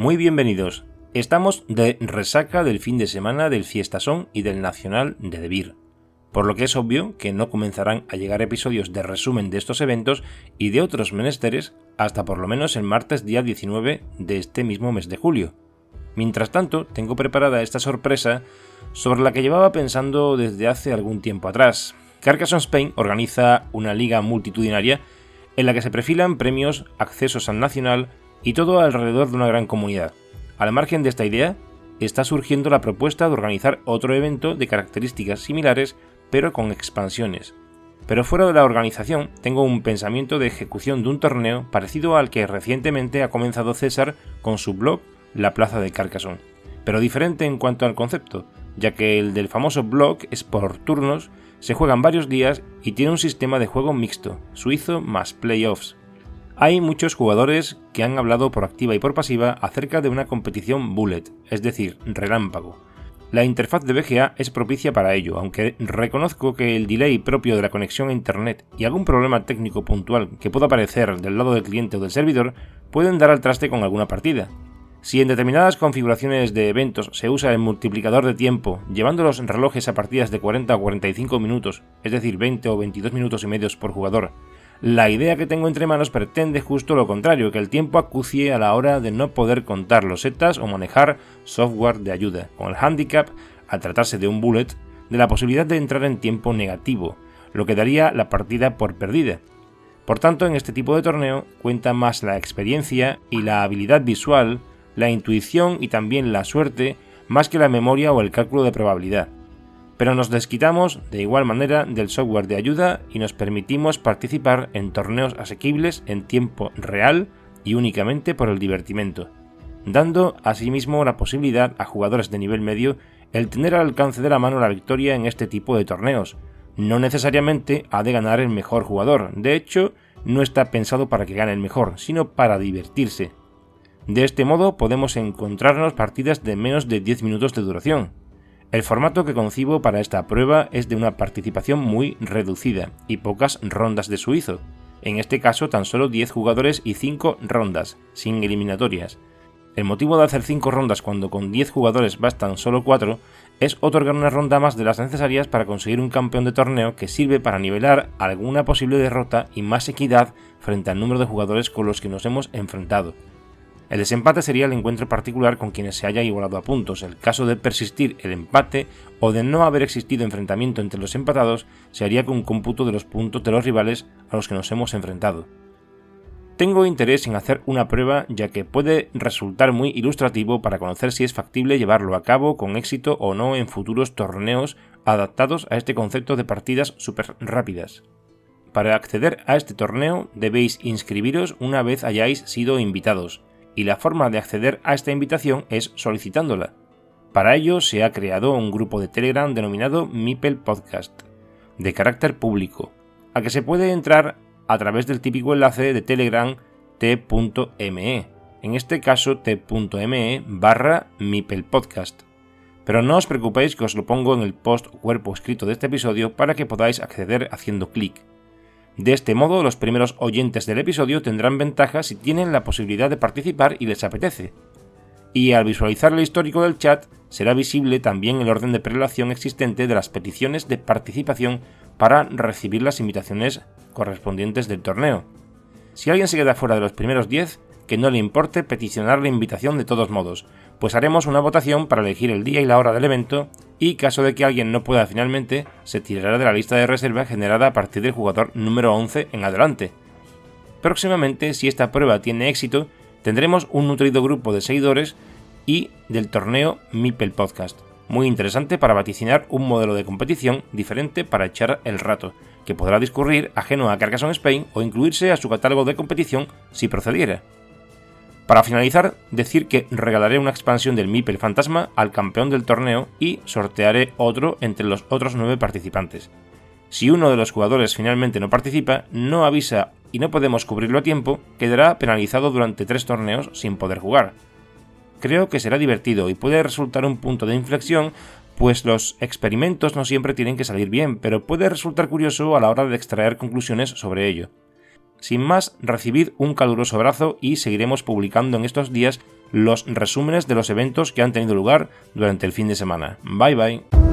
Muy bienvenidos. Estamos de resaca del fin de semana del Fiestasón y del Nacional de Debir, por lo que es obvio que no comenzarán a llegar episodios de resumen de estos eventos y de otros menesteres hasta por lo menos el martes día 19 de este mismo mes de julio. Mientras tanto, tengo preparada esta sorpresa sobre la que llevaba pensando desde hace algún tiempo atrás. Carcassonne Spain organiza una liga multitudinaria en la que se perfilan premios, accesos al nacional, y todo alrededor de una gran comunidad. Al margen de esta idea, está surgiendo la propuesta de organizar otro evento de características similares, pero con expansiones. Pero fuera de la organización, tengo un pensamiento de ejecución de un torneo parecido al que recientemente ha comenzado César con su blog La Plaza de Carcassonne, pero diferente en cuanto al concepto, ya que el del famoso blog es por turnos, se juegan varios días y tiene un sistema de juego mixto, suizo más playoffs, hay muchos jugadores que han hablado por activa y por pasiva acerca de una competición bullet, es decir, relámpago. La interfaz de BGA es propicia para ello, aunque reconozco que el delay propio de la conexión a Internet y algún problema técnico puntual que pueda aparecer del lado del cliente o del servidor pueden dar al traste con alguna partida. Si en determinadas configuraciones de eventos se usa el multiplicador de tiempo, llevando los relojes a partidas de 40 o 45 minutos, es decir, 20 o 22 minutos y medios por jugador, la idea que tengo entre manos pretende justo lo contrario, que el tiempo acucie a la hora de no poder contar los setas o manejar software de ayuda, con el handicap, al tratarse de un bullet, de la posibilidad de entrar en tiempo negativo, lo que daría la partida por perdida. Por tanto, en este tipo de torneo cuenta más la experiencia y la habilidad visual, la intuición y también la suerte, más que la memoria o el cálculo de probabilidad pero nos desquitamos de igual manera del software de ayuda y nos permitimos participar en torneos asequibles en tiempo real y únicamente por el divertimento, dando asimismo la posibilidad a jugadores de nivel medio el tener al alcance de la mano la victoria en este tipo de torneos. No necesariamente ha de ganar el mejor jugador, de hecho, no está pensado para que gane el mejor, sino para divertirse. De este modo podemos encontrarnos partidas de menos de 10 minutos de duración, el formato que concibo para esta prueba es de una participación muy reducida y pocas rondas de suizo. En este caso tan solo 10 jugadores y 5 rondas, sin eliminatorias. El motivo de hacer 5 rondas cuando con 10 jugadores bastan solo 4 es otorgar una ronda más de las necesarias para conseguir un campeón de torneo que sirve para nivelar alguna posible derrota y más equidad frente al número de jugadores con los que nos hemos enfrentado. El desempate sería el encuentro particular con quienes se haya igualado a puntos. El caso de persistir el empate o de no haber existido enfrentamiento entre los empatados se haría con un cómputo de los puntos de los rivales a los que nos hemos enfrentado. Tengo interés en hacer una prueba ya que puede resultar muy ilustrativo para conocer si es factible llevarlo a cabo con éxito o no en futuros torneos adaptados a este concepto de partidas súper rápidas. Para acceder a este torneo debéis inscribiros una vez hayáis sido invitados, y la forma de acceder a esta invitación es solicitándola. Para ello se ha creado un grupo de Telegram denominado Mipel Podcast, de carácter público, a que se puede entrar a través del típico enlace de Telegram t.me, en este caso t.me barra Mipel Podcast. Pero no os preocupéis que os lo pongo en el post cuerpo escrito de este episodio para que podáis acceder haciendo clic. De este modo, los primeros oyentes del episodio tendrán ventaja si tienen la posibilidad de participar y les apetece. Y al visualizar el histórico del chat, será visible también el orden de prelación existente de las peticiones de participación para recibir las invitaciones correspondientes del torneo. Si alguien se queda fuera de los primeros 10, que no le importe peticionar la invitación de todos modos, pues haremos una votación para elegir el día y la hora del evento y caso de que alguien no pueda finalmente, se tirará de la lista de reserva generada a partir del jugador número 11 en adelante. Próximamente, si esta prueba tiene éxito, tendremos un nutrido grupo de seguidores y del torneo Mipel Podcast, muy interesante para vaticinar un modelo de competición diferente para echar el rato, que podrá discurrir ajeno a Carcassonne Spain o incluirse a su catálogo de competición si procediera. Para finalizar, decir que regalaré una expansión del Mipel Fantasma al campeón del torneo y sortearé otro entre los otros nueve participantes. Si uno de los jugadores finalmente no participa, no avisa y no podemos cubrirlo a tiempo, quedará penalizado durante tres torneos sin poder jugar. Creo que será divertido y puede resultar un punto de inflexión, pues los experimentos no siempre tienen que salir bien, pero puede resultar curioso a la hora de extraer conclusiones sobre ello. Sin más, recibid un caluroso abrazo y seguiremos publicando en estos días los resúmenes de los eventos que han tenido lugar durante el fin de semana. Bye bye.